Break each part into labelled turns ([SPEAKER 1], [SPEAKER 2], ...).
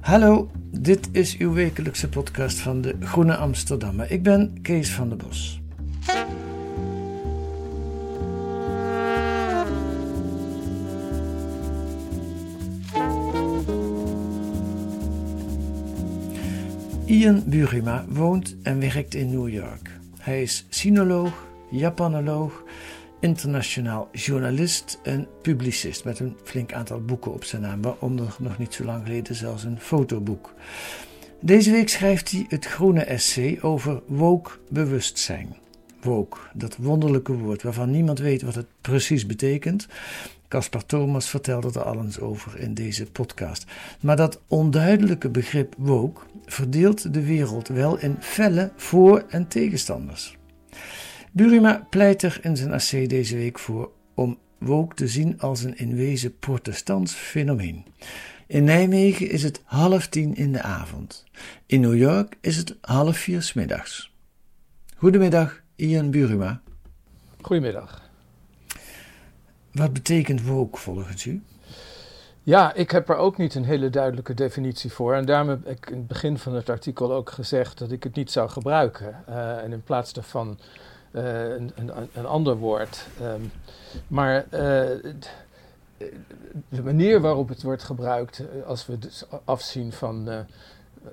[SPEAKER 1] Hallo, dit is uw wekelijkse podcast van de Groene Amsterdammer. Ik ben Kees van der Bos. Ian Burima woont en werkt in New York. Hij is sinoloog, Japanoloog, internationaal journalist en publicist met een flink aantal boeken op zijn naam, waaronder nog niet zo lang geleden zelfs een fotoboek. Deze week schrijft hij het groene essay over woke bewustzijn. Woke, dat wonderlijke woord waarvan niemand weet wat het precies betekent. Caspar Thomas vertelde er al eens over in deze podcast. Maar dat onduidelijke begrip woke verdeelt de wereld wel in felle voor- en tegenstanders. Burima pleit er in zijn essay deze week voor om woke te zien als een in wezen protestants fenomeen. In Nijmegen is het half tien in de avond. In New York is het half vier 's middags. Goedemiddag, Ian Burima.
[SPEAKER 2] Goedemiddag.
[SPEAKER 1] Wat betekent woke volgens u?
[SPEAKER 2] Ja, ik heb er ook niet een hele duidelijke definitie voor. En daarom heb ik in het begin van het artikel ook gezegd dat ik het niet zou gebruiken. Eh, en in plaats daarvan eh, een, een, een ander woord. Ehm, maar eh, d- de manier waarop het wordt gebruikt, eh, als we dus afzien van eh,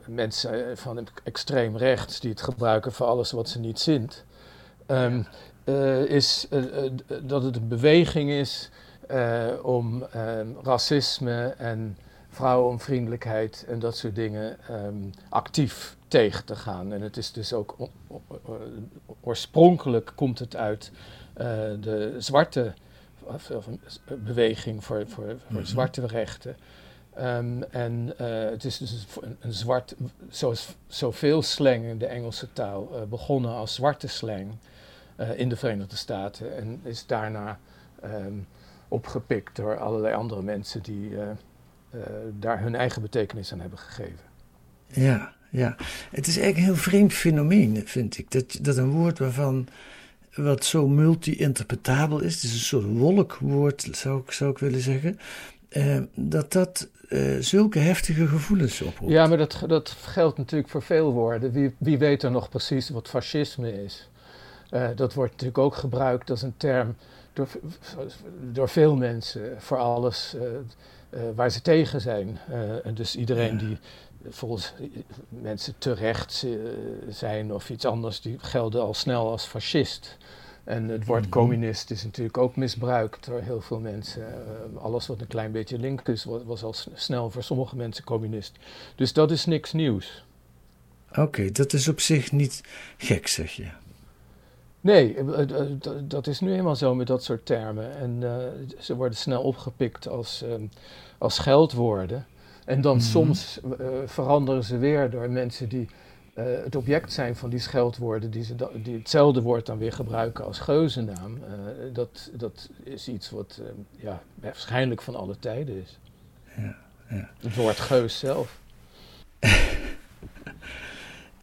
[SPEAKER 2] mensen eh, van extreem rechts die het gebruiken voor alles wat ze niet zint, ehm, eh, is eh, eh, dat het een beweging is eh, om ehm, racisme en vrouwenonvriendelijkheid en dat soort dingen ehm, actief tegen te gaan. En het is dus ook oorspronkelijk komt het uit eh, de zwarte of, beweging voor, voor, voor zwarte rechten. Ehm, en eh, het is dus een, een zwart, zoals zoveel slang in de Engelse taal, eh, begonnen als zwarte slang in de Verenigde Staten en is daarna ehm, opgepikt door allerlei andere mensen die daar hun eigen betekenis aan hebben gegeven.
[SPEAKER 1] Ja, ja. Het is eigenlijk een heel vreemd fenomeen, vind ik. Dat, dat een woord waarvan wat zo multi-interpretabel is, het is een soort wolkwoord, zou ik, zou ik willen zeggen, eh, dat dat eh, zulke heftige gevoelens oproept.
[SPEAKER 2] Ja, maar dat, dat geldt natuurlijk voor veel woorden. Wie, wie weet er nog precies wat fascisme is? Eh, dat wordt natuurlijk ook gebruikt als een term door, door veel mensen voor alles eh, waar ze tegen zijn. En dus iedereen die volgens mensen terecht eh, zijn of iets anders, die gelden al snel als fascist. En het woord communist is natuurlijk ook misbruikt door heel veel mensen. Eh, alles wat een klein beetje links is, was, was al snel voor sommige mensen communist. Dus dat is niks nieuws.
[SPEAKER 1] Oké, dat is op zich niet gek, zeg je.
[SPEAKER 2] Nee, eh, eh, dat is nu eenmaal zo met dat soort termen. En eh, ze worden snel opgepikt als, ehm, als scheldwoorden. En dan soms eh, veranderen ze weer door mensen die eh, het object zijn van die scheldwoorden, die, ze die hetzelfde woord dan weer gebruiken als geuzennaam. Eh, dat, dat is iets wat ja, waarschijnlijk van alle tijden is.
[SPEAKER 1] Ja, ja.
[SPEAKER 2] Het woord geus zelf.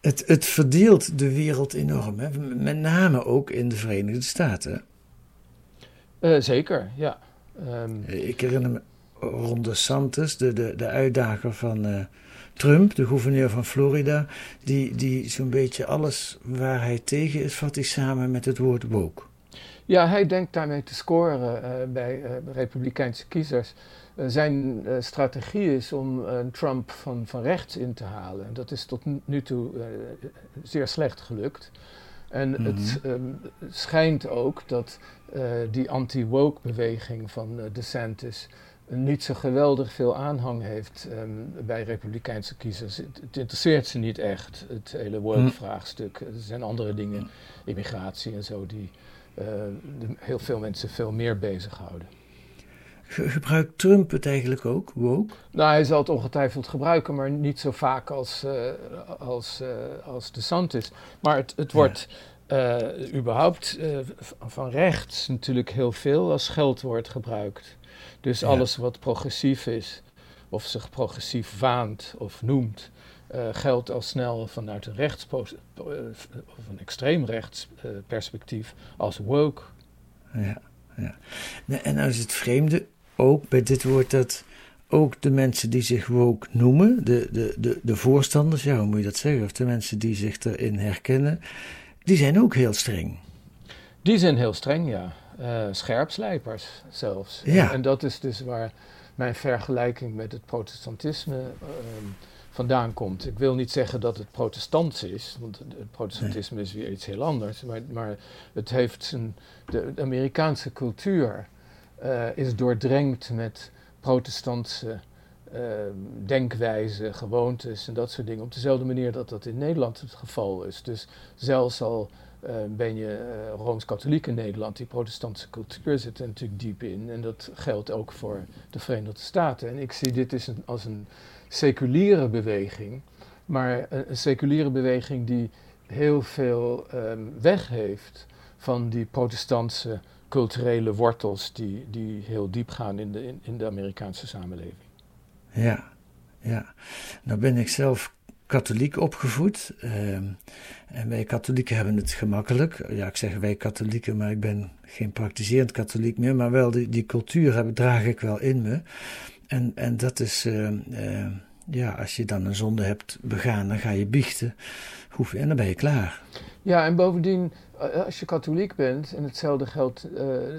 [SPEAKER 1] Het, het verdeelt de wereld enorm, hè? met name ook in de Verenigde Staten.
[SPEAKER 2] Zeker, ja. Ehm,
[SPEAKER 1] Ik herinner me Ron DeSantis, de, de, de uitdager van eh, Trump, de gouverneur van Florida, die, die zo'n beetje alles waar hij tegen is, vat hij samen met het woord woke.
[SPEAKER 2] Ja, hij denkt daarmee te scoren uh, bij uh, republikeinse kiezers. Uh, zijn strategie is om Trump van, van rechts in te halen. Dat is tot nu toe zeer slecht gelukt. En mm -hmm. het um, schijnt ook dat die anti-woke beweging van DeSantis niet zo geweldig veel aanhang heeft um, bij republikeinse kiezers. Het, het, interesseert ze niet echt, het hele woke-vraagstuk. Er zijn andere dingen, immigratie en zo, die uh, de, heel veel mensen veel meer bezighouden.
[SPEAKER 1] Gebruikt Trump het eigenlijk ook, woke?
[SPEAKER 2] Nou, hij zal het ongetwijfeld gebruiken, maar niet zo vaak als, uh, als, uh, als DeSantis. Maar het, het wordt uh, überhaupt van rechts natuurlijk heel veel als scheldwoord gebruikt. Dus ja. alles wat progressief is, of zich progressief waant of noemt, uh, geldt al snel vanuit een rechts of een extreem rechts uh, perspectief als woke.
[SPEAKER 1] Ja, ja. En nou is het vreemde ook bij dit woord dat ook de mensen die zich woke noemen, de, de, de, de voorstanders, ja, hoe moet je dat zeggen, of de mensen die zich erin herkennen, die zijn ook heel streng.
[SPEAKER 2] Die zijn heel streng, ja. Uh, scherpslijpers zelfs.
[SPEAKER 1] Ja.
[SPEAKER 2] En dat is dus waar mijn vergelijking met het protestantisme uh, vandaan komt. Ik wil niet zeggen dat het protestants is, want het protestantisme nee. is weer iets heel anders. Maar, maar het heeft zijn. De, de Amerikaanse cultuur uh, is doordrenkt met protestantse uh, denkwijzen, gewoontes en dat soort dingen. Op dezelfde manier dat dat in Nederland het geval is. Dus zelfs al uh, ben je uh, rooms-katholiek in Nederland, die protestantse cultuur zit er natuurlijk diep in. En dat geldt ook voor de Verenigde Staten. En ik zie dit is een, als een seculiere beweging, maar een, een seculiere beweging die heel veel um, weg heeft van die protestantse culturele wortels die, die heel diep gaan in de, in, in de Amerikaanse samenleving.
[SPEAKER 1] Ja, ja. Nou ben ik zelf katholiek opgevoed. Uh, en wij katholieken hebben het gemakkelijk. Ja, ik zeg wij katholieken, maar ik ben geen praktiserend katholiek meer. Maar wel die, die cultuur heb, draag ik wel in me. En, en dat is, uh, uh, ja, als je dan een zonde hebt begaan, dan ga je biechten. Hoef en dan ben je klaar.
[SPEAKER 2] Ja, en bovendien, als je katholiek bent, en hetzelfde geldt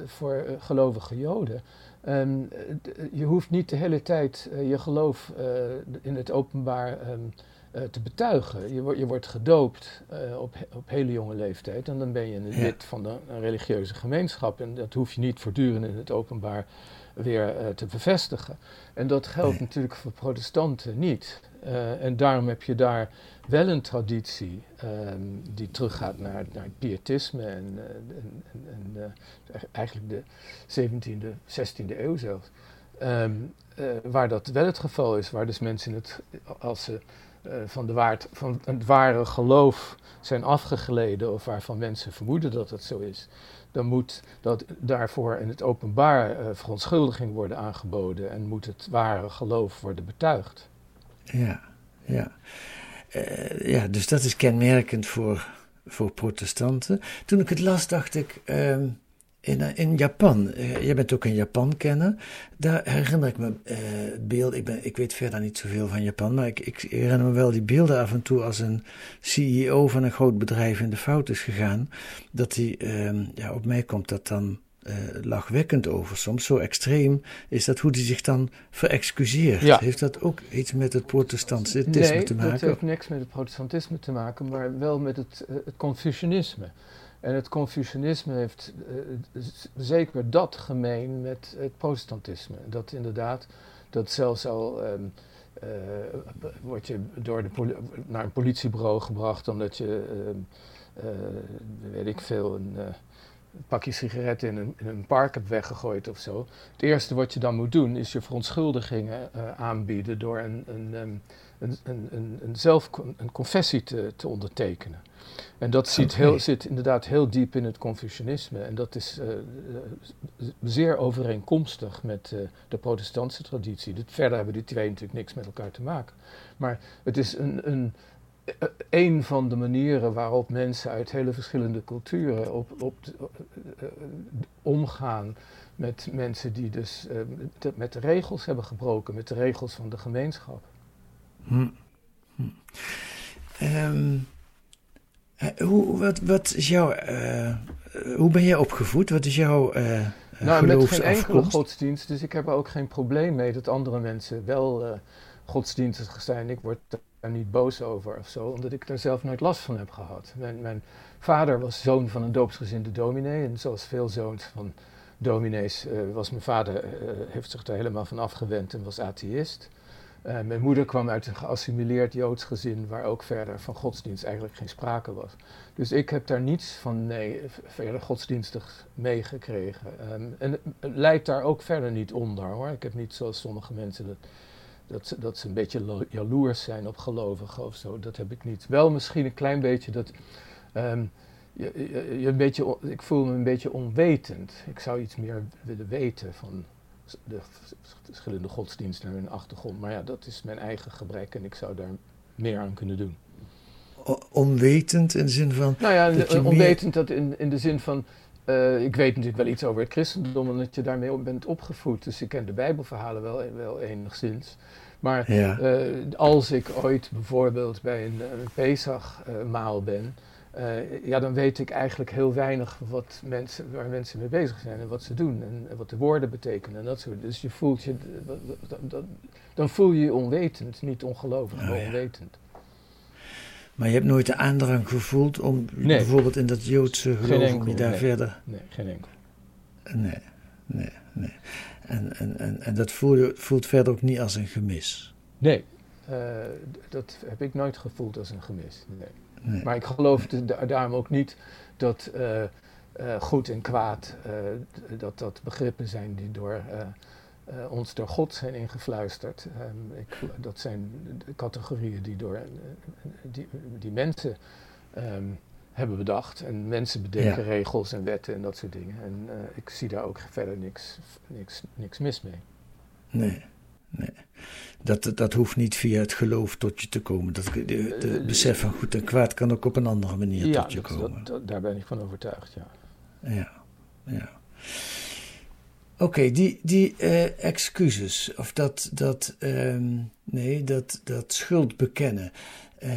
[SPEAKER 2] voor gelovige Joden. Je hoeft niet de hele tijd je geloof in het openbaar uh, te betuigen. Je, wordt, je wordt gedoopt op, op hele jonge leeftijd en dan ben je een ja. lid van de, een religieuze gemeenschap. En dat hoef je niet voortdurend in het openbaar weer te bevestigen. En dat geldt nee. natuurlijk voor protestanten niet. en daarom heb je daar wel een traditie um, die teruggaat naar, naar het pietisme en, en, en uh, eigenlijk de 17e, 16e eeuw zelfs. Um, uh, waar dat wel het geval is, waar dus mensen het, als ze van, de waard, van het ware geloof zijn afgegleden of waarvan mensen vermoeden dat het zo is, dan moet dat daarvoor in het openbaar verontschuldiging worden aangeboden en moet het ware geloof worden betuigd.
[SPEAKER 1] Ja, ja. Uh, ja, dus dat is kenmerkend voor, voor protestanten. Toen ik het las, dacht ik. Uh, in, in Japan, uh, jij bent ook een Japan-kenner. Daar herinner ik me uh, beelden. Ik, ben, ik weet verder niet zoveel van Japan, maar ik, ik herinner me wel die beelden af en toe als een CEO van een groot bedrijf in de fout is gegaan. Dat hij, uh, ja, op mij komt dat dan uh, lachwekkend over soms. Zo extreem is dat hoe hij zich dan verexcuseert.
[SPEAKER 2] Ja.
[SPEAKER 1] Heeft dat ook iets met het protestantisme
[SPEAKER 2] nee,
[SPEAKER 1] te maken?
[SPEAKER 2] dat heeft niks met het protestantisme te maken, maar wel met het, uh, het Confucianisme. En het Confucianisme heeft uh, zeker dat gemeen met het protestantisme. Dat inderdaad, dat zelfs al um, uh, word je door de naar een politiebureau gebracht omdat je, uh, weet ik veel, een pakje sigaretten in een, in een park hebt weggegooid of zo. Het eerste wat je dan moet doen is je verontschuldigingen aanbieden door een, um, een, een, een, een, zelf een confessie te, te ondertekenen. En dat zit, heel, zit inderdaad heel diep in het Confucianisme. En dat is uh, zeer overeenkomstig met uh, de protestantse traditie. Verder hebben die twee natuurlijk niks met elkaar te maken. Maar het is een, een, een van de manieren waarop mensen uit hele verschillende culturen op, op, omgaan met mensen die dus uh, met de regels hebben gebroken, met de regels van de gemeenschap.
[SPEAKER 1] Hm. Hm. Um, hoe, wat, wat is jouw uh, hoe ben jij opgevoed? Wat is jouw uh,
[SPEAKER 2] Nou, met geen enkele godsdienst, dus ik heb er ook geen probleem mee dat andere mensen wel uh, godsdienstig zijn. Ik word daar niet boos over of zo, omdat ik daar zelf nooit last van heb gehad. Mijn, mijn vader was zoon van een doopsgezinde dominee en zoals veel zoons van dominees uh, was mijn vader, heeft zich daar helemaal van afgewend en was atheïst. Uh, mijn moeder kwam uit een geassimileerd Joods gezin waar ook verder van godsdienst eigenlijk geen sprake was. Dus ik heb daar niets van nee, verder godsdienstig meegekregen. Um, en het leidt daar ook verder niet onder hoor. Ik heb niet zoals sommige mensen dat, dat, ze, dat ze een beetje jaloers zijn op gelovigen of zo. Dat heb ik niet. Wel misschien een klein beetje dat. Je, je, je, een beetje, ik voel me een beetje onwetend. Ik zou iets meer willen weten van de verschillende godsdiensten en hun achtergrond. Maar ja, dat is mijn eigen gebrek en ik zou daar meer aan kunnen doen.
[SPEAKER 1] onwetend in de zin van.
[SPEAKER 2] Nou ja, onwetend dat in, in de zin van. Uh, ik weet natuurlijk wel iets over het christendom, omdat je daarmee bent opgevoed. Dus ik ken de Bijbelverhalen wel, wel enigszins. Maar ja. uh, als ik ooit bijvoorbeeld bij een, een Pesach-maal ben, uh, ja, dan weet ik eigenlijk heel weinig wat mensen, waar mensen mee bezig zijn en wat ze doen en, wat de woorden betekenen en dat soort. Dus je voelt je, dan, dan voel je je onwetend, niet ongelovig, maar oh, onwetend.
[SPEAKER 1] Maar je hebt nooit de aandrang gevoeld om bijvoorbeeld in dat Joodse geloof om je daar
[SPEAKER 2] nee,
[SPEAKER 1] verder.
[SPEAKER 2] Nee, geen enkel.
[SPEAKER 1] Nee, nee, nee. En, en, en, en dat voelt, voelt verder ook niet als een gemis.
[SPEAKER 2] Nee, uh, dat heb ik nooit gevoeld als een gemis. Nee. Maar ik geloof daarom ook niet dat uh, uh, goed en kwaad, uh, dat dat begrippen zijn die door ons door God zijn ingefluisterd. Um, ik, dat zijn categorieën die door die, die mensen um, hebben bedacht. En mensen bedenken ja. regels en wetten en dat soort dingen. En ik zie daar ook verder niks, niks, niks mis mee.
[SPEAKER 1] Nee, nee dat, dat hoeft niet via het geloof tot je te komen. Dat, de, de eh, besef van goed en kwaad kan ook op een andere manier tot je komen.
[SPEAKER 2] Ja, daar ben ik van overtuigd, ja.
[SPEAKER 1] Ja, ja. Oké, die, die uh, excuses, of dat, dat, um, nee, dat, dat schuld bekennen. Uh,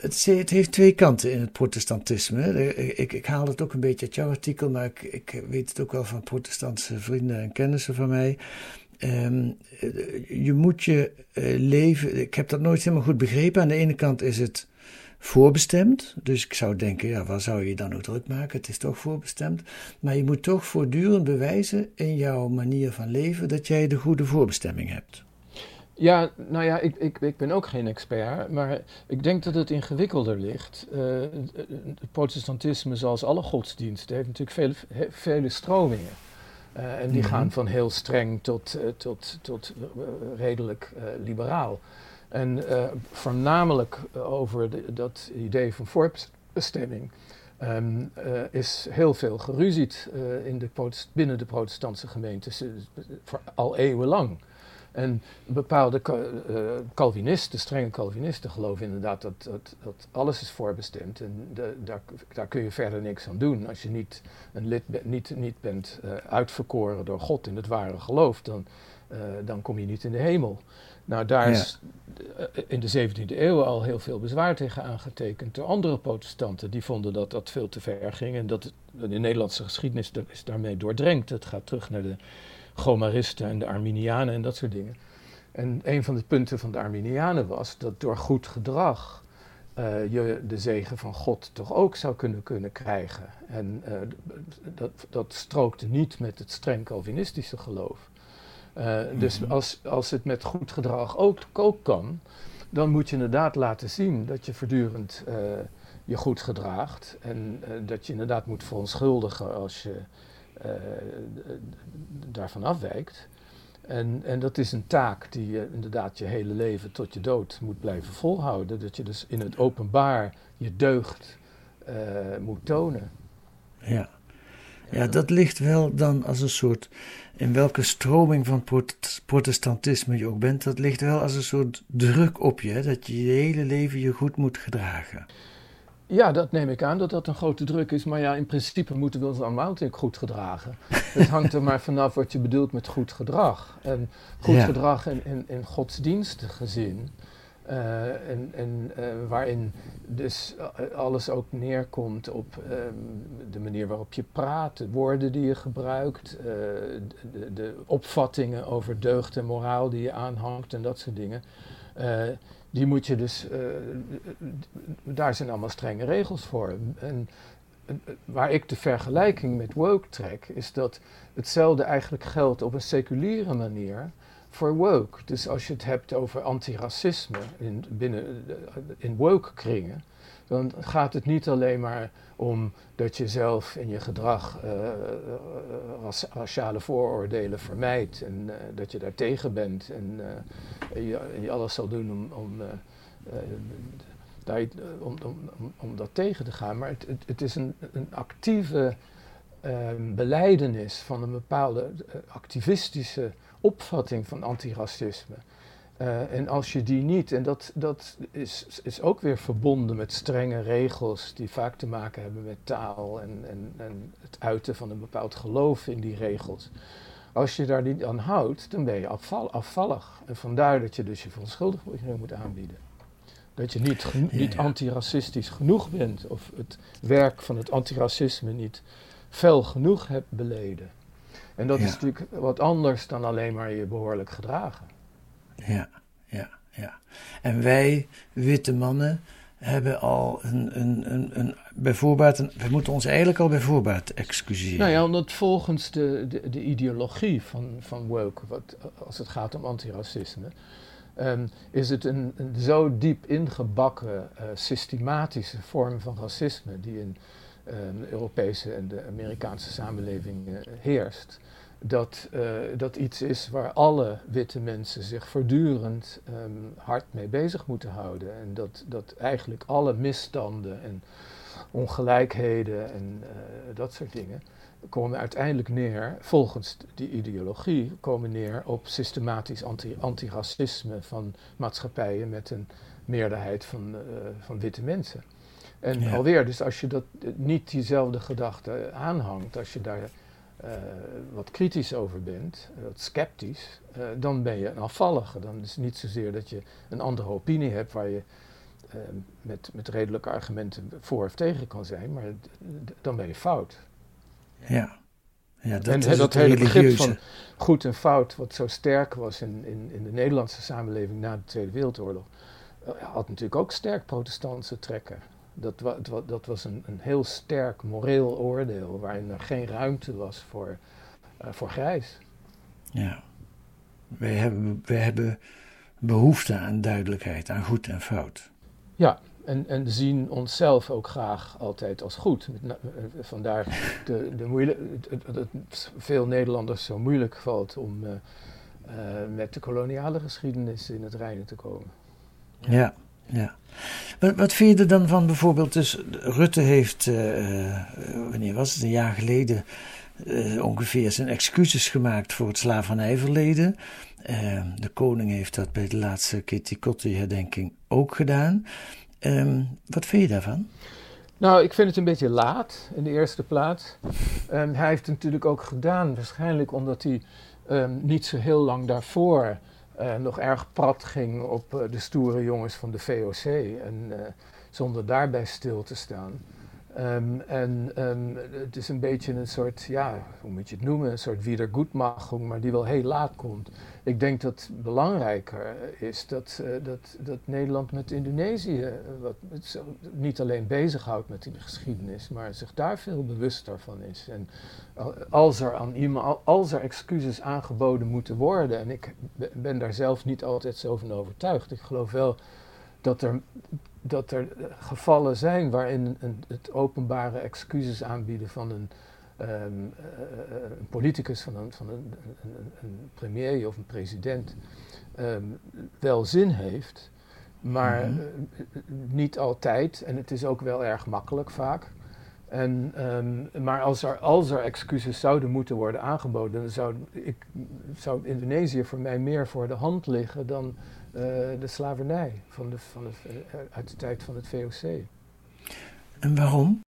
[SPEAKER 1] het, het, heeft twee kanten in het protestantisme. Ik, ik, haal het ook een beetje uit jouw artikel, maar ik, ik weet het ook wel van protestantse vrienden en kennissen van mij. Um, je moet je uh, leven. Ik heb dat nooit helemaal goed begrepen. Aan de ene kant is het voorbestemd. Dus ik zou denken, ja, waar zou je dan ook druk maken? Het is toch voorbestemd. Maar je moet toch voortdurend bewijzen in jouw manier van leven dat jij de goede voorbestemming hebt.
[SPEAKER 2] Ja, nou ja, ik, ik, ik ben ook geen expert, maar ik denk dat het ingewikkelder ligt. Uh, het protestantisme, zoals alle godsdiensten, heeft natuurlijk vele, vele stromingen. Uh, en die gaan mhm. van heel streng tot, uh, tot, tot uh, redelijk liberaal. En voornamelijk over de, dat idee van voorbestemming um, is heel veel geruzied in de binnen de protestantse gemeentes, al eeuwenlang. En bepaalde uh, Calvinisten, strenge Calvinisten, geloven inderdaad dat, dat, dat alles is voorbestemd. En de, daar, daar, kun je verder niks aan doen. Als je niet, een lid niet, niet bent uh, uitverkoren door God in het ware geloof, dan, uh, dan kom je niet in de hemel. Nou, daar is in de 17e eeuw al heel veel bezwaar tegen aangetekend door andere protestanten. Die vonden dat dat veel te ver ging en dat de Nederlandse geschiedenis is daarmee doordrenkt. Het gaat terug naar de Gomaristen en de Arminianen en dat soort dingen. En een van de punten van de Arminianen was dat door goed gedrag uh, je de zegen van God toch ook zou kunnen, kunnen krijgen. En uh, dat, dat strookte niet met het streng Calvinistische geloof. Uh, dus mhm. als, als het met goed gedrag ook, ook kan, dan moet je inderdaad laten zien dat je voortdurend je goed gedraagt. En dat je inderdaad moet verontschuldigen als je daarvan afwijkt. En, en dat is een taak die je inderdaad je hele leven tot je dood moet blijven volhouden. Dat je dus in het openbaar je deugd uh, moet tonen.
[SPEAKER 1] Ja. ja, dat ligt wel dan als een soort, in welke stroming van protestantisme je ook bent, dat ligt wel als een soort druk op je, dat je je hele leven je goed moet gedragen.
[SPEAKER 2] Ja, dat neem ik aan dat dat een grote druk is. Maar ja, in principe moeten we ons allemaal natuurlijk goed gedragen. Het hangt er maar vanaf wat je bedoelt met goed gedrag. En goed gedrag in, in, in godsdienstige zin en, en waarin dus alles ook neerkomt op ehm, de manier waarop je praat, de woorden die je gebruikt, de, de, opvattingen over deugd en moraal die je aanhangt en dat soort dingen die moet je dus, uh, daar zijn allemaal strenge regels voor. En waar ik de vergelijking met woke trek, is dat hetzelfde eigenlijk geldt op een seculiere manier voor woke. Dus als je het hebt over antiracisme in, binnen, in woke kringen, dan gaat het niet alleen maar om dat je zelf in je gedrag uh, raciale vooroordelen vermijdt en uh, dat je daar tegen bent en je, je, alles zal doen om, om, om, om, om, dat tegen te gaan. Maar het, het, is een, een actieve um, beleidenis van een bepaalde activistische opvatting van antiracisme. Uh, en als je die niet, en dat, dat is, is ook weer verbonden met strenge regels die vaak te maken hebben met taal en, en, en het uiten van een bepaald geloof in die regels. Als je daar niet aan houdt, dan ben je afval, afvallig. En vandaar dat je dus je verontschuldiging moet aanbieden. Dat je niet, niet antiracistisch genoeg bent of het werk van het antiracisme niet fel genoeg hebt beleden. En dat is natuurlijk wat anders dan alleen maar je behoorlijk gedragen.
[SPEAKER 1] Ja, ja, ja. En wij, witte mannen, hebben al een, een, een, een bijvoorbeeld, we moeten ons eigenlijk al bijvoorbeeld excuseren.
[SPEAKER 2] Nou ja, omdat volgens de, de, de ideologie van, van woke, wat, als het gaat om antiracisme, um, is het een, zo diep ingebakken uh, systematische vorm van racisme die in um, de Europese en de Amerikaanse samenleving uh, heerst dat uh, dat iets is waar alle witte mensen zich voortdurend um, hard mee bezig moeten houden. En dat, dat eigenlijk alle misstanden en ongelijkheden en uh, dat soort dingen komen uiteindelijk neer, volgens die ideologie, komen neer op systematisch anti, antiracisme van maatschappijen met een meerderheid van, uh, van witte mensen. En ja. alweer, dus als je dat niet diezelfde gedachte aanhangt, als je daar uh, wat kritisch over bent, uh, wat sceptisch, uh, dan ben je een afvallige. Dan is het niet zozeer dat je een andere opinie hebt waar je met, met redelijke argumenten voor of tegen kan zijn, maar dan ben je fout.
[SPEAKER 1] Ja. ja dat
[SPEAKER 2] en
[SPEAKER 1] is
[SPEAKER 2] dat hele begrip van goed en fout, wat zo sterk was in, in, in de Nederlandse samenleving na de Tweede Wereldoorlog, had natuurlijk ook sterk protestantse trekken. Dat, wa dat, dat was een, een, heel sterk moreel oordeel waarin er geen ruimte was voor, uh, voor grijs.
[SPEAKER 1] Ja, wij hebben, wij hebben behoefte aan duidelijkheid, aan goed en fout.
[SPEAKER 2] Ja, en, en zien onszelf ook graag altijd als goed. Eh, vandaar de, de moeilijk, dat het veel Nederlanders zo moeilijk valt om uh, uh, met de koloniale geschiedenis in het reinen te komen.
[SPEAKER 1] Ja. Ja. Wat, vind je er dan van bijvoorbeeld, dus Rutte heeft, uh, wanneer was het, een jaar geleden uh, ongeveer zijn excuses gemaakt voor het slavernijverleden. Uh, de koning heeft dat bij de laatste Kitty Kotti herdenking ook gedaan. Um, wat vind je daarvan?
[SPEAKER 2] Nou, ik vind het een beetje laat in de eerste plaats. Hij heeft het natuurlijk ook gedaan, waarschijnlijk omdat hij um, niet zo heel lang daarvoor uh, nog erg prat ging op uh, de stoere jongens van de VOC. En uh, zonder daarbij stil te staan. Um, en um, het is een beetje een soort, ja, hoe moet je het noemen, een soort wiedergoedmachung, maar die wel heel laat komt. Ik denk dat belangrijker is dat, uh, dat, dat Nederland met Indonesië wat, het, niet alleen bezighoudt met die geschiedenis, maar zich daar veel bewuster van is. En als er, aan iemand, als er excuses aangeboden moeten worden, en ik ben daar zelf niet altijd zo van overtuigd, ik geloof wel dat er dat er gevallen zijn waarin een, het openbare excuses aanbieden van een, um, uh, een politicus, van, een, van een, een, een, premier of een president, um, wel zin heeft, maar mm -hmm. uh, niet altijd. En het is ook wel erg makkelijk vaak. En, um, maar als er, als er excuses zouden moeten worden aangeboden, dan zou, ik, zou Indonesië voor mij meer voor de hand liggen dan uh, de slavernij van de, van de, uit de tijd van het VOC.
[SPEAKER 1] En waarom?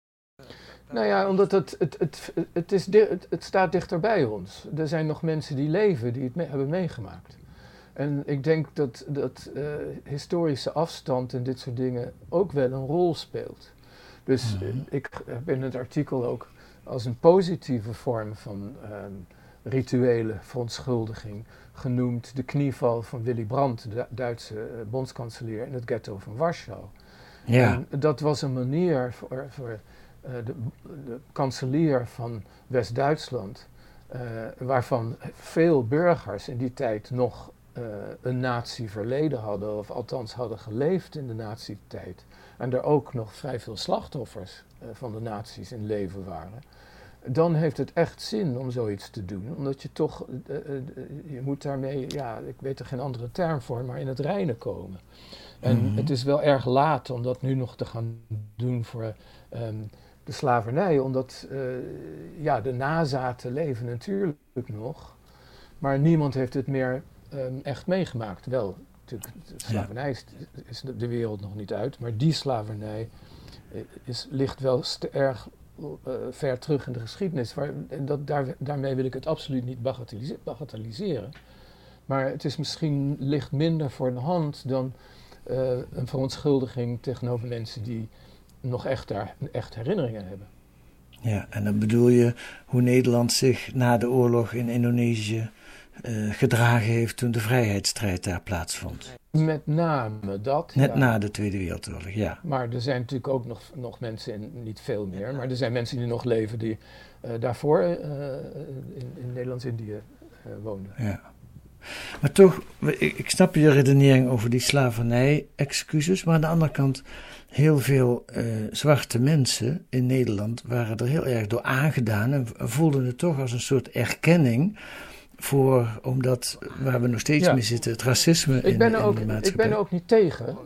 [SPEAKER 2] Nou ja, omdat het, het, het, het, is het, het staat dichter bij ons. Er zijn nog mensen die leven, die het me hebben meegemaakt. En ik denk dat, dat uh, historische afstand en dit soort dingen ook wel een rol speelt. Dus mhm. ik heb in het artikel ook als een positieve vorm van um, rituele verontschuldiging genoemd de knieval van Willy Brandt, de Duitse uh, bondskanselier, in het ghetto van Warschau. Ja. En dat was een manier voor, voor de, de, kanselier van West-Duitsland, uh, waarvan veel burgers in die tijd nog een nazi-verleden hadden, of althans hadden geleefd in de nazi-tijd, en er ook nog vrij veel slachtoffers van de nazi's in leven waren dan heeft het echt zin om zoiets te doen. Omdat je toch, uh, uh, je moet daarmee, ja, ik weet er geen andere term voor, maar in het reinen komen. En mm -hmm. het is wel erg laat om dat nu nog te gaan doen voor um, de slavernij. Omdat, uh, ja, de nazaten leven natuurlijk nog. Maar niemand heeft het meer um, echt meegemaakt. Wel, natuurlijk, de slavernij is, is de, de wereld nog niet uit, maar die slavernij is, ligt wel erg uh, ver terug in de geschiedenis. Waar, en dat, daar, daarmee wil ik het absoluut niet bagatelliseren. Maar het is misschien licht minder voor de hand dan uh, een verontschuldiging tegenover mensen die nog echt, daar, echt herinneringen hebben.
[SPEAKER 1] Ja, en dan bedoel je hoe Nederland zich na de oorlog in Indonesië uh, gedragen heeft toen de vrijheidsstrijd daar plaatsvond.
[SPEAKER 2] Met name dat.
[SPEAKER 1] Net na de Tweede Wereldoorlog, ja.
[SPEAKER 2] Maar er zijn natuurlijk ook nog, nog mensen, in, niet veel meer, maar er zijn mensen die nog leven die uh, daarvoor uh, in, in Nederlands-Indië woonden.
[SPEAKER 1] Ja. Maar toch, ik, ik, snap je redenering over die slavernij-excuses, maar aan de andere kant, heel veel zwarte mensen in Nederland waren er heel erg door aangedaan en voelden het toch als een soort erkenning voor, omdat waar we nog steeds ja. mee zitten, het racisme ik in,
[SPEAKER 2] ben er
[SPEAKER 1] ook,
[SPEAKER 2] de maatschappij. Ik ben er ook niet tegen.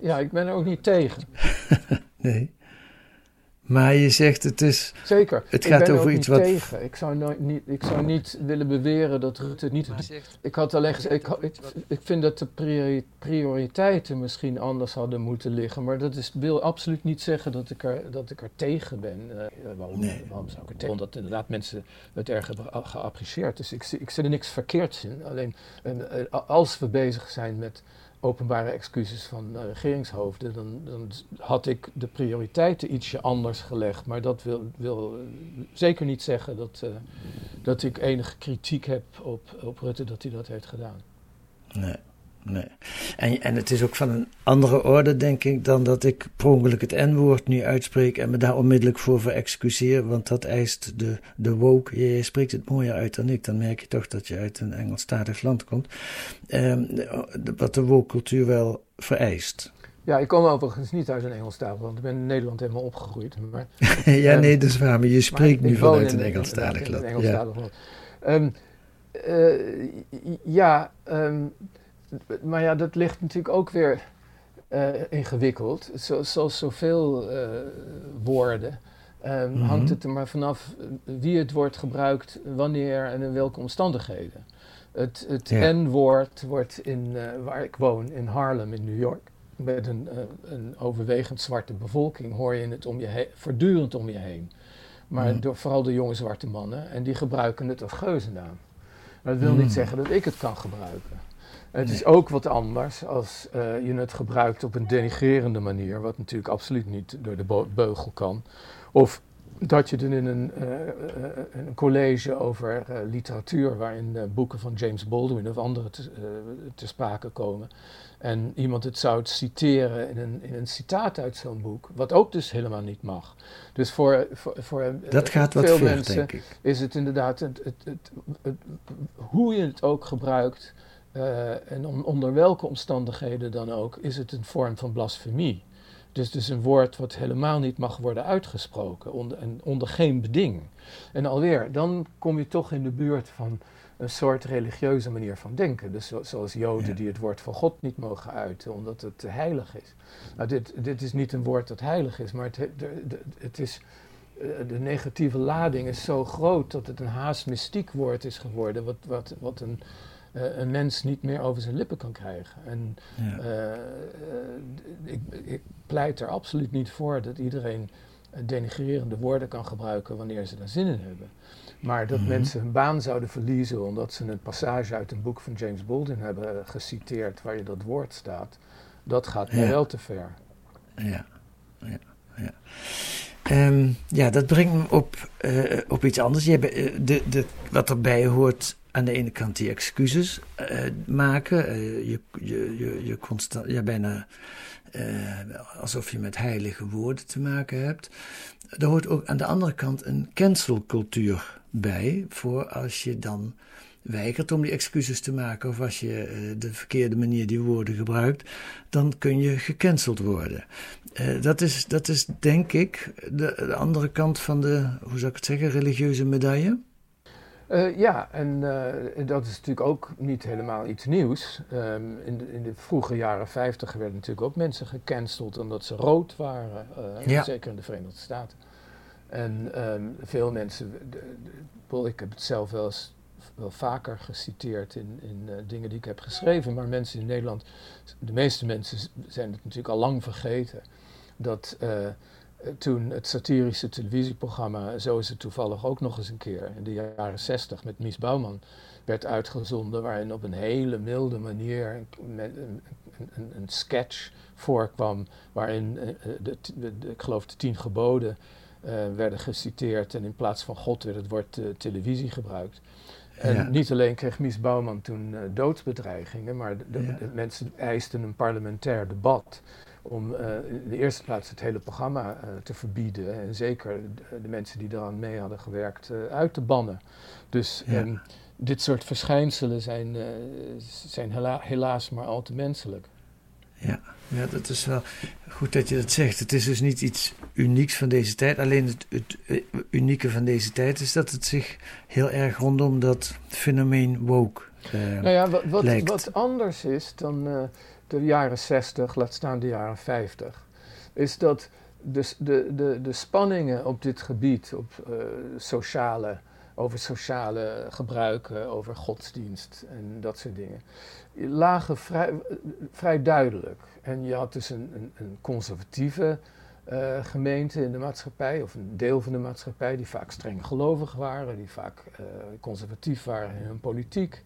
[SPEAKER 2] Ja, ik ben er ook niet tegen.
[SPEAKER 1] nee. Maar je zegt het is.
[SPEAKER 2] Zeker.
[SPEAKER 1] Het gaat
[SPEAKER 2] ik ben
[SPEAKER 1] over
[SPEAKER 2] ook
[SPEAKER 1] iets
[SPEAKER 2] niet
[SPEAKER 1] wat.
[SPEAKER 2] Tegen. Ik zou, nooit, niet, ik zou niet willen beweren dat Rutte het niet. Ik had alleen gezegd. Ik, ik, ik vind dat de prioriteiten misschien anders hadden moeten liggen. Maar dat is, wil absoluut niet zeggen dat ik er, dat ik er tegen ben. Uh, waarom, nee. waarom zou ik er tegen? Omdat inderdaad mensen het erg hebben geapprecieerd. Dus ik, ik zie er niks verkeerds in. Alleen uh, als we bezig zijn met openbare excuses van uh, regeringshoofden, dan, dan, had ik de prioriteiten ietsje anders gelegd. Maar dat wil, wil zeker niet zeggen dat, uh, dat ik enige kritiek heb op, op Rutte dat hij dat heeft gedaan.
[SPEAKER 1] Nee. Nee. En, en het is ook van een andere orde, denk ik, dan dat ik per ongeluk het N-woord nu uitspreek en me daar onmiddellijk voor verexcuseer, want dat eist de, de woke. Je, spreekt het mooier uit dan ik, dan merk je toch dat je uit een Engelstalig land komt. Um, wat de woke cultuur wel vereist.
[SPEAKER 2] Ja, ik kom overigens niet uit een Engelstalig want Ik ben in Nederland helemaal opgegroeid. Maar,
[SPEAKER 1] ja, um, nee, dat is waar. Maar je spreekt nu vanuit een Engelstalig land.
[SPEAKER 2] Engelstalig ja. land. Um, uh, ja, um, maar ja, dat ligt natuurlijk ook weer uh, ingewikkeld. Zo, zoals zoveel uh, woorden um, mm-hmm. hangt het er maar vanaf wie het woord gebruikt, wanneer en in welke omstandigheden. Het, het ja. N-woord wordt in, uh, waar ik woon, in Harlem in New York, met een, een overwegend zwarte bevolking, hoor je het om je heen, voortdurend om je heen. Maar mm. door, vooral de jonge zwarte mannen, en die gebruiken het als geuzennaam. Maar dat wil mm. niet zeggen dat ik het kan gebruiken. Het nee. is ook wat anders als uh, je het gebruikt op een denigrerende manier, wat natuurlijk absoluut niet door de beugel kan. Of dat je dan in een, uh, een college over literatuur, waarin boeken van James Baldwin of anderen te, te, sprake komen, en iemand het zou citeren in een, in een citaat uit zo'n boek, wat ook dus helemaal niet mag. Dus voor, voor, voor
[SPEAKER 1] dat gaat
[SPEAKER 2] veel
[SPEAKER 1] wat ver,
[SPEAKER 2] mensen
[SPEAKER 1] denk ik.
[SPEAKER 2] is het inderdaad het, het, hoe je het ook gebruikt. Uh, en on, onder welke omstandigheden dan ook, is het een vorm van blasfemie. Dus, dus een woord wat helemaal niet mag worden uitgesproken, onder, en onder geen beding. En alweer, dan kom je toch in de buurt van een soort religieuze manier van denken. Dus zo, zoals Joden ja. die het woord van God niet mogen uiten, omdat het heilig is. Nou, dit, dit is niet een woord dat heilig is, maar het, de, de, het is, uh, de negatieve lading is zo groot dat het een haast mystiek woord is geworden, wat, wat, wat een uh, een mens niet meer over zijn lippen kan krijgen. En ja. uh, ik, ik, pleit er absoluut niet voor dat iedereen denigrerende woorden kan gebruiken wanneer ze daar zin in hebben. Maar dat
[SPEAKER 1] Mhm.
[SPEAKER 2] mensen hun baan zouden verliezen omdat ze een passage uit een boek van James Baldwin hebben geciteerd waar je dat woord staat, dat gaat mij
[SPEAKER 1] Ja.
[SPEAKER 2] wel te ver.
[SPEAKER 1] Ja, ja, ja. Ehm, ja, dat brengt me op, eh, op iets anders. Je hebt, eh, de, de, wat erbij hoort aan de ene kant die excuses eh, maken. Eh, je, je, je, je constant, ja, bijna eh, alsof je met heilige woorden te maken hebt. Er hoort ook aan de andere kant een cancelcultuur bij. Voor als je dan weigert om die excuses te maken. Of als je de verkeerde manier die woorden gebruikt. Dan kun je gecanceld worden. Dat, is, dat is denk ik de, de andere kant van de, hoe zou ik het zeggen, religieuze medaille.
[SPEAKER 2] Eh, ja, en eh, dat is natuurlijk ook niet helemaal iets nieuws. Ehm, in, de, in de vroege jaren 50 werden natuurlijk ook mensen gecanceld omdat ze rood waren, eh,
[SPEAKER 1] Ja.
[SPEAKER 2] zeker in de Verenigde Staten. En ehm, veel mensen, de- de- Paul, ik heb het zelf wel eens wel vaker geciteerd in, in dingen die ik heb geschreven, maar mensen in Nederland, de meeste mensen zijn het natuurlijk al lang vergeten, dat toen het satirische televisieprogramma Zo is het toevallig ook nog eens een keer in de jaren 60 met Mies Bouwman werd uitgezonden, waarin op een hele milde manier een, een, een, een- sketch voorkwam, waarin eh, eh, de, de, de- ik geloof de tien geboden eh, werden geciteerd en in plaats van God werd het woord televisie gebrukt. En
[SPEAKER 1] Ja.
[SPEAKER 2] niet alleen kreeg Mies Bouwman toen eh, doodsbedreigingen, maar de, de-
[SPEAKER 1] Ja.
[SPEAKER 2] de mensen eisten een parlementair debat om eh, in de eerste plaats het hele programma eh, te verbieden en zeker de, de mensen die eraan mee hadden gewerkt eh, uit te bannen. Dus
[SPEAKER 1] Ja.
[SPEAKER 2] ehm, dit soort verschijnselen zijn, zijn hela- helaas maar al te menselijk.
[SPEAKER 1] Ja, ja, dat is wel goed dat je dat zegt. Het is dus niet iets unieks van deze tijd. Alleen het, het unieke van deze tijd is dat het zich heel erg rondom dat fenomeen woke. eh,
[SPEAKER 2] Nou ja, wat, wat, anders is dan de jaren 60, laat staan de jaren 50, is dat de, de, de, de spanningen op dit gebied, op eh, sociale, over sociale gebruiken, over godsdienst en dat soort dingen, lagen vrij, vrij duidelijk. En je had dus een, een, een conservatieve eh, gemeente in de maatschappij, of een deel van de maatschappij, die vaak streng gelovig waren, die vaak eh, conservatief waren in hun politiek,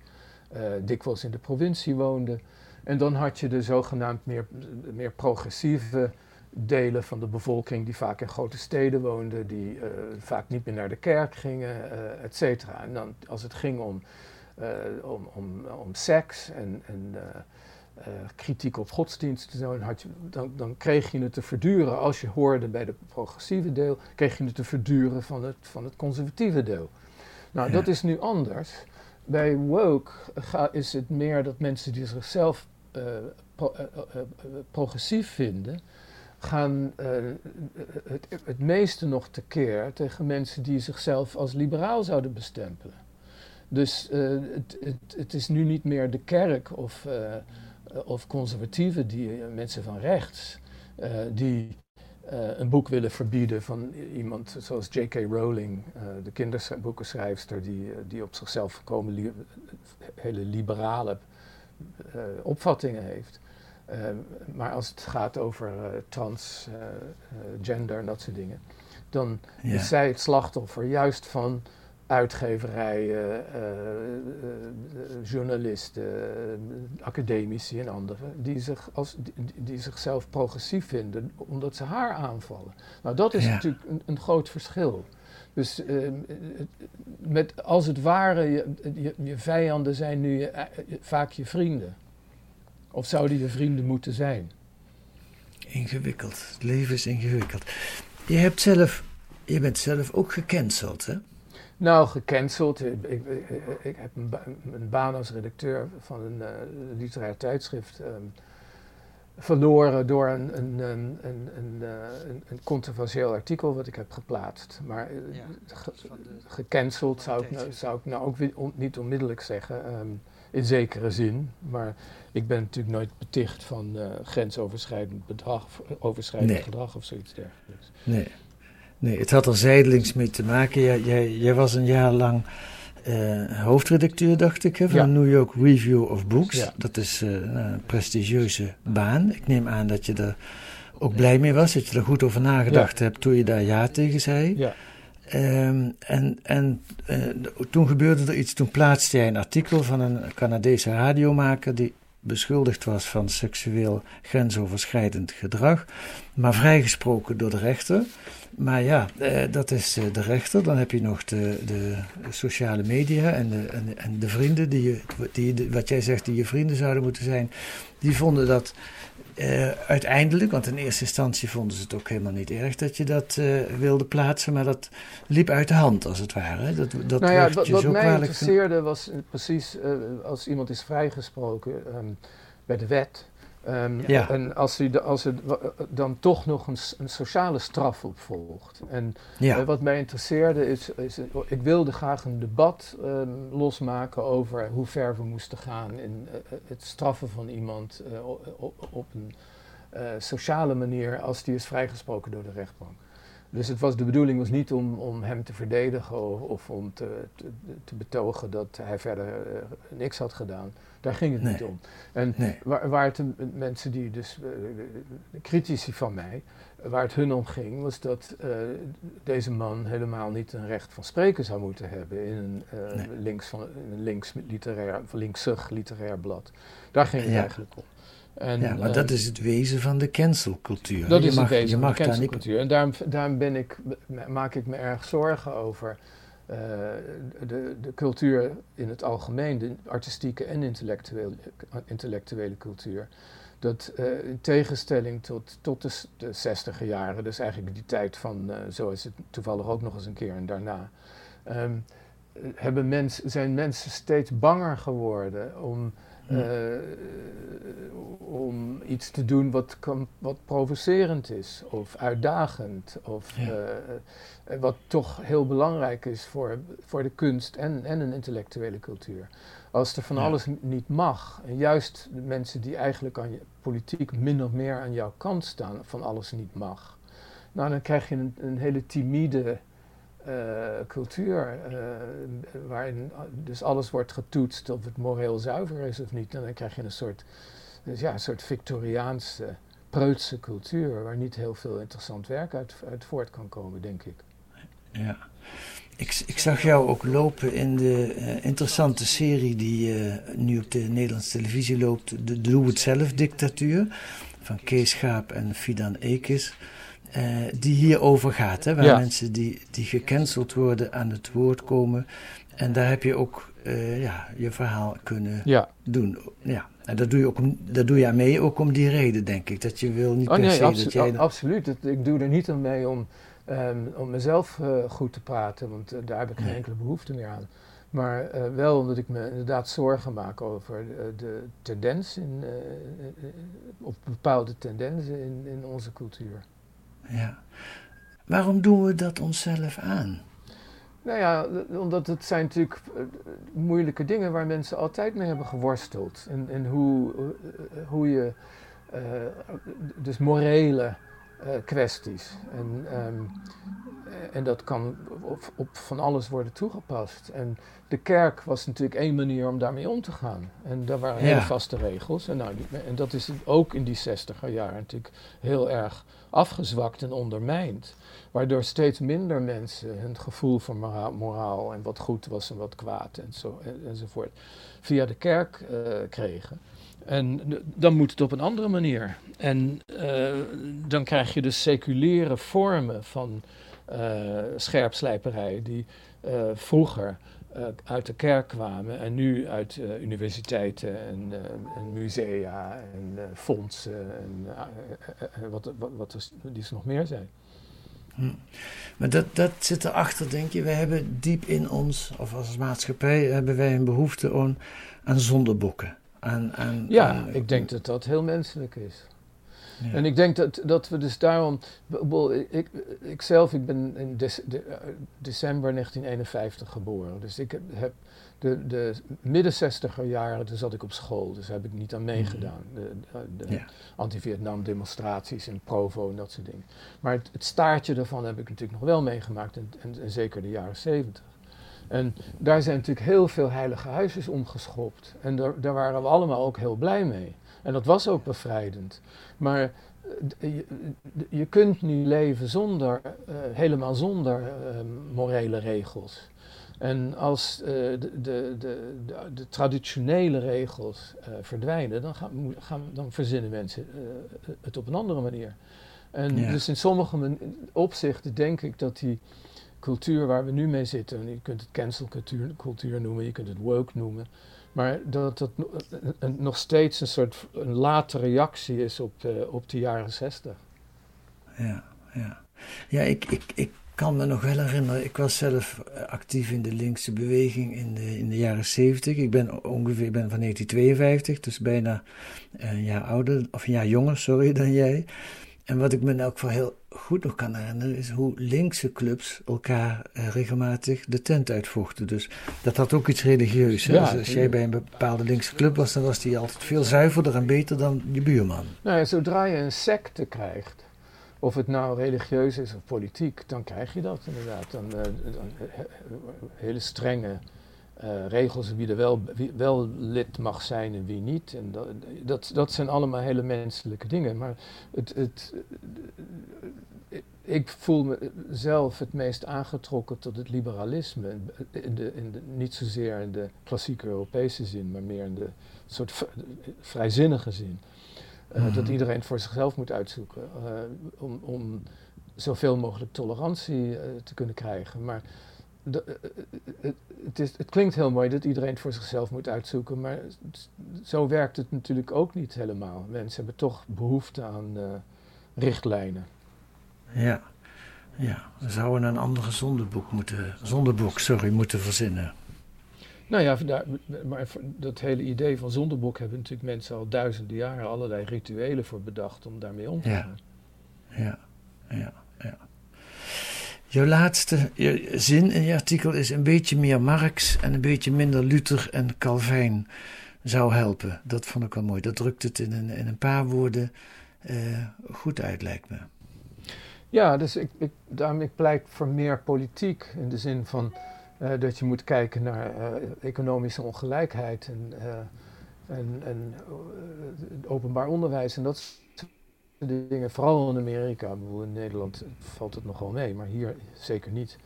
[SPEAKER 2] dikwijls in de provincie woonden. En dan had je de zogenaamd meer, meer progressieve delen van de bevolking die vaak in grote steden woonden, die eh, vaak niet meer naar de kerk gingen, eh et cetera. En dan als het ging om, eh, om, om, om seks en, en kritiek op godsdienst dan, had je, dan, dan kreeg je het te verduren, als je hoorde bij de progressieve deel, kreeg je het te verduren van het, van het conservatieve deel. Nou,
[SPEAKER 1] Ja.
[SPEAKER 2] dat is nu anders. Bij woke ga, is het meer dat mensen die zichzelf pro- eh, eh, eh, progressief vinden, gaan eh, het, het meeste nog tekeer tegen mensen die zichzelf als liberaal zouden bestempelen. Dus eh, het, het, is nu niet meer de kerk of, eh, of conservatieven, die, eh, mensen van rechts, eh, die eh, een boek willen verbieden van iemand zoals J.K. Rowling, eh, de kinderboekenschrijfster, die, eh, die op zichzelf voorkomen li- hele liberale eh, opvattingen heeft. Eh, maar als het gaat over eh, trans, gender en dat soort dingen, dan
[SPEAKER 1] ja.
[SPEAKER 2] is zij het slachtoffer juist van uitgeverijen, journalisten, academici en anderen, die, zich als, die, die zichzelf progressief vinden omdat ze haar aanvallen. Nou, dat is
[SPEAKER 1] Ja.
[SPEAKER 2] natuurlijk een, een groot verschil. Dus eh, met, als het ware, je, je, je vijanden zijn nu je- eh, vaak je vrienden. Of zouden je vrienden moeten zijn?
[SPEAKER 1] Ingewikkeld. Het leven is ingewikkeld. Je, hebt zelf, je bent zelf ook gecanceld, hè?
[SPEAKER 2] Nou, gecanceld. Ik, ik, heb een, ba- een baan als redacteur van een eh, literair tijdschrift ehm, verloren door een, een, een, een, een, eh, een, een controversieel artikel wat ik heb geplaatst. Maar eh, ge- gecanceld zou ik, nou, zou ik nou ook on- niet onmiddellijk zeggen, ehm, in zekere zin. Maar ik ben natuurlijk nooit beticht van eh, grensoverschrijdend bedrag, overschrijdend
[SPEAKER 1] Nee.
[SPEAKER 2] gedrag of zoiets dergelijks.
[SPEAKER 1] Nee. Nee, het had er zijdelings mee te maken. Jij, jij, jij was een jaar lang eh, hoofdredacteur, dacht ik, hè, van
[SPEAKER 2] Ja.
[SPEAKER 1] de New York Review of Books.
[SPEAKER 2] Ja.
[SPEAKER 1] Dat is eh, een prestigieuze baan. Ik neem aan dat je er ook blij mee was, dat je er goed over nagedacht hebt toen je daar ja tegen zei.
[SPEAKER 2] Ja.
[SPEAKER 1] Ehm, en en eh, toen gebeurde er iets, toen plaatste jij een artikel van een Canadese radiomaker die beschuldigd was van seksueel grensoverschrijdend gedrag, maar vrijgesproken door de rechter. Maar ja, eh, dat is eh, de rechter. Dan heb je nog de, de sociale media en de, en, en de vrienden, die je, die, wat jij zegt, die je vrienden zouden moeten zijn. Die vonden dat uh, uiteindelijk, want in eerste instantie vonden ze het ook helemaal niet erg dat je dat uh, wilde plaatsen, maar dat liep uit de hand als het ware. Dat, dat
[SPEAKER 2] nou ja, wat, wat mij interesseerde was precies uh, als iemand is vrijgesproken um, bij de wet. Um, ja. En als, hij, als er dan toch nog een, een sociale straf op volgt. En ja. wat mij interesseerde is, is, ik wilde graag een debat um, losmaken over hoe ver we moesten gaan in uh, het straffen van iemand uh, op, op, een uh, sociale manier als die is vrijgesproken door de rechtbank. Dus het was, de bedoeling was niet om, om hem te verdedigen of, of om te, te, te, betogen dat hij verder niks had gedaan. Daar ging het niet om. En waar, waar het mensen die dus, uh, de critici van mij, waar het hun om ging, was dat uh, deze man helemaal niet een recht van spreken zou moeten hebben in een, nee. links, van, een links literair, linksig literair blad. Daar ging het ja. eigenlijk om.
[SPEAKER 1] En, ja, maar dat is het wezen van de cancelcultuur.
[SPEAKER 2] Dat je is mag, het wezen van de cancelcultuur. En daarom, daarom ben ik, maak ik me erg zorgen over uh, de, de cultuur in het algemeen, de artistieke en intellectuele, intellectuele cultuur, dat uh, in tegenstelling tot, tot de, de 60 jaren, dus eigenlijk die tijd van, zo is het toevallig ook nog eens een keer en daarna, um, hebben mens, zijn mensen steeds banger geworden om uh, om iets te doen wat, kan, wat provocerend is of uitdagend. Of ja. uh, wat toch heel belangrijk is voor, voor de kunst en, en een intellectuele cultuur. Als er van ja. alles niet mag, en juist de mensen die eigenlijk aan je politiek min of meer aan jouw kant staan, van alles niet mag, nou dan krijg je een, een hele timide cultuur, uh, waarin dus alles wordt getoetst of het moreel zuiver is of niet. En dan krijg je een soort, dus ja, een soort Victoriaanse, preutse cultuur, waar niet heel veel interessant werk uit, uit voort kan komen, denk ik.
[SPEAKER 1] Ja. Ik, ik zag jou ook lopen in de uh, interessante serie die nu op de Nederlandse televisie loopt, de Doe-het-zelf-dictatuur, van Kees Schaap en Fidan Ekis. Uh, die hierover gaat. Hè, waar ja. mensen die, die gecanceld worden aan het woord komen. En daar heb je ook uh, ja, je verhaal kunnen
[SPEAKER 2] ja.
[SPEAKER 1] doen. Ja. En dat doe, je ook om, dat doe je aan mee ook om die reden, denk ik. Dat je wil niet
[SPEAKER 2] oh,
[SPEAKER 1] per
[SPEAKER 2] nee,
[SPEAKER 1] se dat jij...
[SPEAKER 2] Absoluut. ik doe er niet aan mee om, um, om mezelf uh, goed te praten. Want daar heb ik geen nee. enkele behoefte meer aan. Maar wel omdat ik me inderdaad zorgen maak over de, de tendens in, of bepaalde tendensen in, in onze cultuur.
[SPEAKER 1] Ja. Waarom doen we dat onszelf aan?
[SPEAKER 2] Nou ja, omdat het zijn natuurlijk moeilijke dingen waar mensen altijd mee hebben geworsteld. En, en hoe, hoe je, dus morele kwesties. En, um, en dat kan op, op, van alles worden toegepast. En de kerk was natuurlijk één manier om daarmee om te gaan. En daar waren hele ja. vaste regels. En, nou, die, en dat is ook in die zestiger jaren natuurlijk heel erg afgezwakt en ondermijnd. Waardoor steeds minder mensen hun gevoel voor moraal, moraal en wat goed was en wat kwaad en zo, en, enzovoort via de kerk uh, kregen. En dan moet het op een andere manier. En uh, dan krijg je dus seculiere vormen van uh, scherpslijperij die vroeger uit de kerk kwamen en nu uit universiteiten en, en, musea en fondsen en wat, wat, wat er, die nog meer zijn.
[SPEAKER 1] Hm. Maar dat, dat zit erachter, denk je. Wij hebben diep in ons, of als maatschappij, hebben wij een behoefte aan, zondebokken. Aan, aan,
[SPEAKER 2] ja, ik denk dat dat heel menselijk is. Ja. En ik denk dat, dat we dus daarom. Ik, ik zelf ik ben in de, de, december 1951 geboren. Dus ik heb de, de midden 60er jaren, toen zat ik op school. Dus daar heb ik niet aan meegedaan. De, de, de ja. anti-Vietnam demonstraties in Provo en dat soort dingen. Maar het, het, staartje daarvan heb ik natuurlijk nog wel meegemaakt. En, en, en zeker de jaren 70. En daar zijn natuurlijk heel veel heilige huisjes omgeschopt. En daar, daar waren we allemaal ook heel blij mee. En dat was ook bevrijdend. Maar je, je, kunt nu leven zonder, uh, helemaal zonder uh, morele regels. En als uh, de, de, de, de, traditionele regels verdwijnen, dan, gaan, gaan, dan verzinnen mensen het op een andere manier. En dus in sommige opzichten denk ik dat die cultuur waar we nu mee zitten, je kunt het cancelcultuur cultuur noemen, je kunt het woke noemen, maar dat het nog steeds een soort een late reactie is op de, op de jaren zestig.
[SPEAKER 1] Ja, ja. Ja, ik, ik, ik kan me nog wel herinneren, ik was zelf actief in de linkse beweging in de, in de jaren 70. Ik ben ongeveer ben van 1952, dus bijna een jaar ouder, of een jaar jonger, sorry, dan jij. En wat ik me in elk geval heel goed nog kan herinneren, is hoe linkse clubs elkaar eh, regelmatig de tent uitvochten. Dus dat had ook iets religieus. Dus als jij bij een bepaalde linkse club was, dan was die altijd veel zuiverder en beter dan je buurman.
[SPEAKER 2] Nou ja, zodra je een secte krijgt, of het nou religieus is of politiek, dan krijg je dat inderdaad. Dan, uh, dan hele strenge uh, regels wie er wel, wie wel lid mag zijn en wie niet. En dat, dat, dat zijn allemaal hele menselijke dingen. Maar het, het, ik voel mezelf het meest aangetrokken tot het liberalisme. In de, in de, niet zozeer in de klassieke Europese zin, maar meer in de soort vrijzinnige zin. Uh, Dat iedereen voor zichzelf moet uitzoeken. Uh, om, om zoveel mogelijk tolerantie te kunnen krijgen. Maar de, het, is, het klinkt heel mooi dat iedereen het voor zichzelf moet uitzoeken, maar zo werkt het natuurlijk ook niet helemaal. Mensen hebben toch behoefte aan uh, richtlijnen.
[SPEAKER 1] Ja, ja. we zouden een andere zondeboek moeten, zondeboek, sorry, moeten verzinnen.
[SPEAKER 2] Nou ja, maar dat hele idee van zondeboek hebben natuurlijk mensen al duizenden jaren allerlei rituelen voor bedacht om daarmee om te gaan.
[SPEAKER 1] Ja, ja, ja. Jouw laatste zin in je artikel is een beetje meer Marx en een beetje minder Luther en Calvijn zou helpen. Dat vond ik wel mooi. Dat drukt het in een, in een paar woorden uh, goed uit, lijkt me.
[SPEAKER 2] Ja, dus ik, ik, daarom pleit voor meer politiek in de zin van uh, dat je moet kijken naar uh, economische ongelijkheid en, en, en openbaar onderwijs en dat dingen, vooral in Amerika, in Nederland valt het nogal mee, maar hier zeker niet.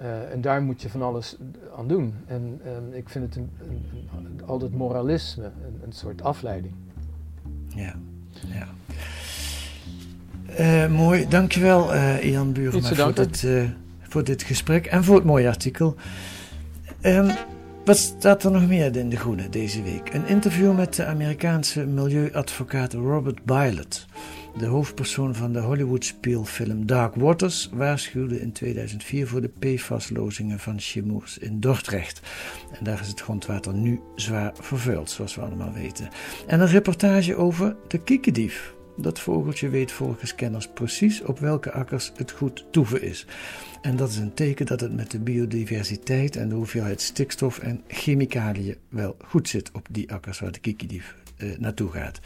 [SPEAKER 2] Uh, en daar moet je van alles aan doen. En, ik vind het een, een, een, altijd moralisme, een, een, soort afleiding.
[SPEAKER 1] Ja, ja. Uh, mooi, dankjewel uh, Ian Burema voor dit, voor dit gesprek en voor het mooie artikel. Um, wat staat er nog meer in De Groene deze week? Een interview met de Amerikaanse milieuadvocaat Robert Bylot. De hoofdpersoon van de Hollywood-speelfilm Dark Waters waarschuwde in 2004 voor de PFAS-lozingen van Chemours in Dordrecht. En daar is het grondwater nu zwaar vervuild, zoals we allemaal weten. En een reportage over de kiekendief. Dat vogeltje weet volgens kenners precies op welke akkers het goed toeven is. En dat is een teken dat het met de biodiversiteit en de hoeveelheid stikstof en chemicaliën wel goed zit op die akkers waar de kiekendief eh, naartoe gaat.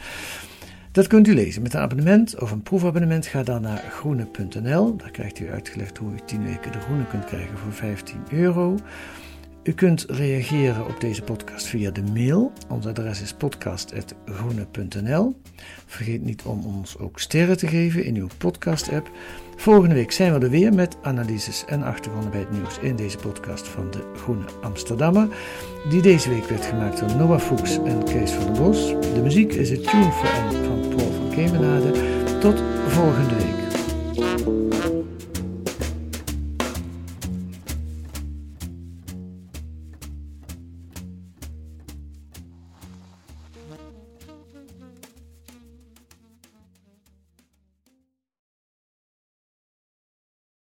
[SPEAKER 1] Dat kunt u lezen met een abonnement of een proefabonnement. Ga dan naar groene.nl. Daar krijgt u uitgelegd hoe u 10 weken de groene kunt krijgen voor 15 euro. U kunt reageren op deze podcast via de mail. Ons adres is podcast.groene.nl. Vergeet niet om ons ook sterren te geven in uw podcast-app. Volgende week zijn we er weer met analyses en achtergronden bij het nieuws in deze podcast van de Groene Amsterdammer. Die deze week werd gemaakt door Noah Fuchs en Kees van der Bos. De muziek is het Tune for N van Paul van Kemenade. Tot volgende week.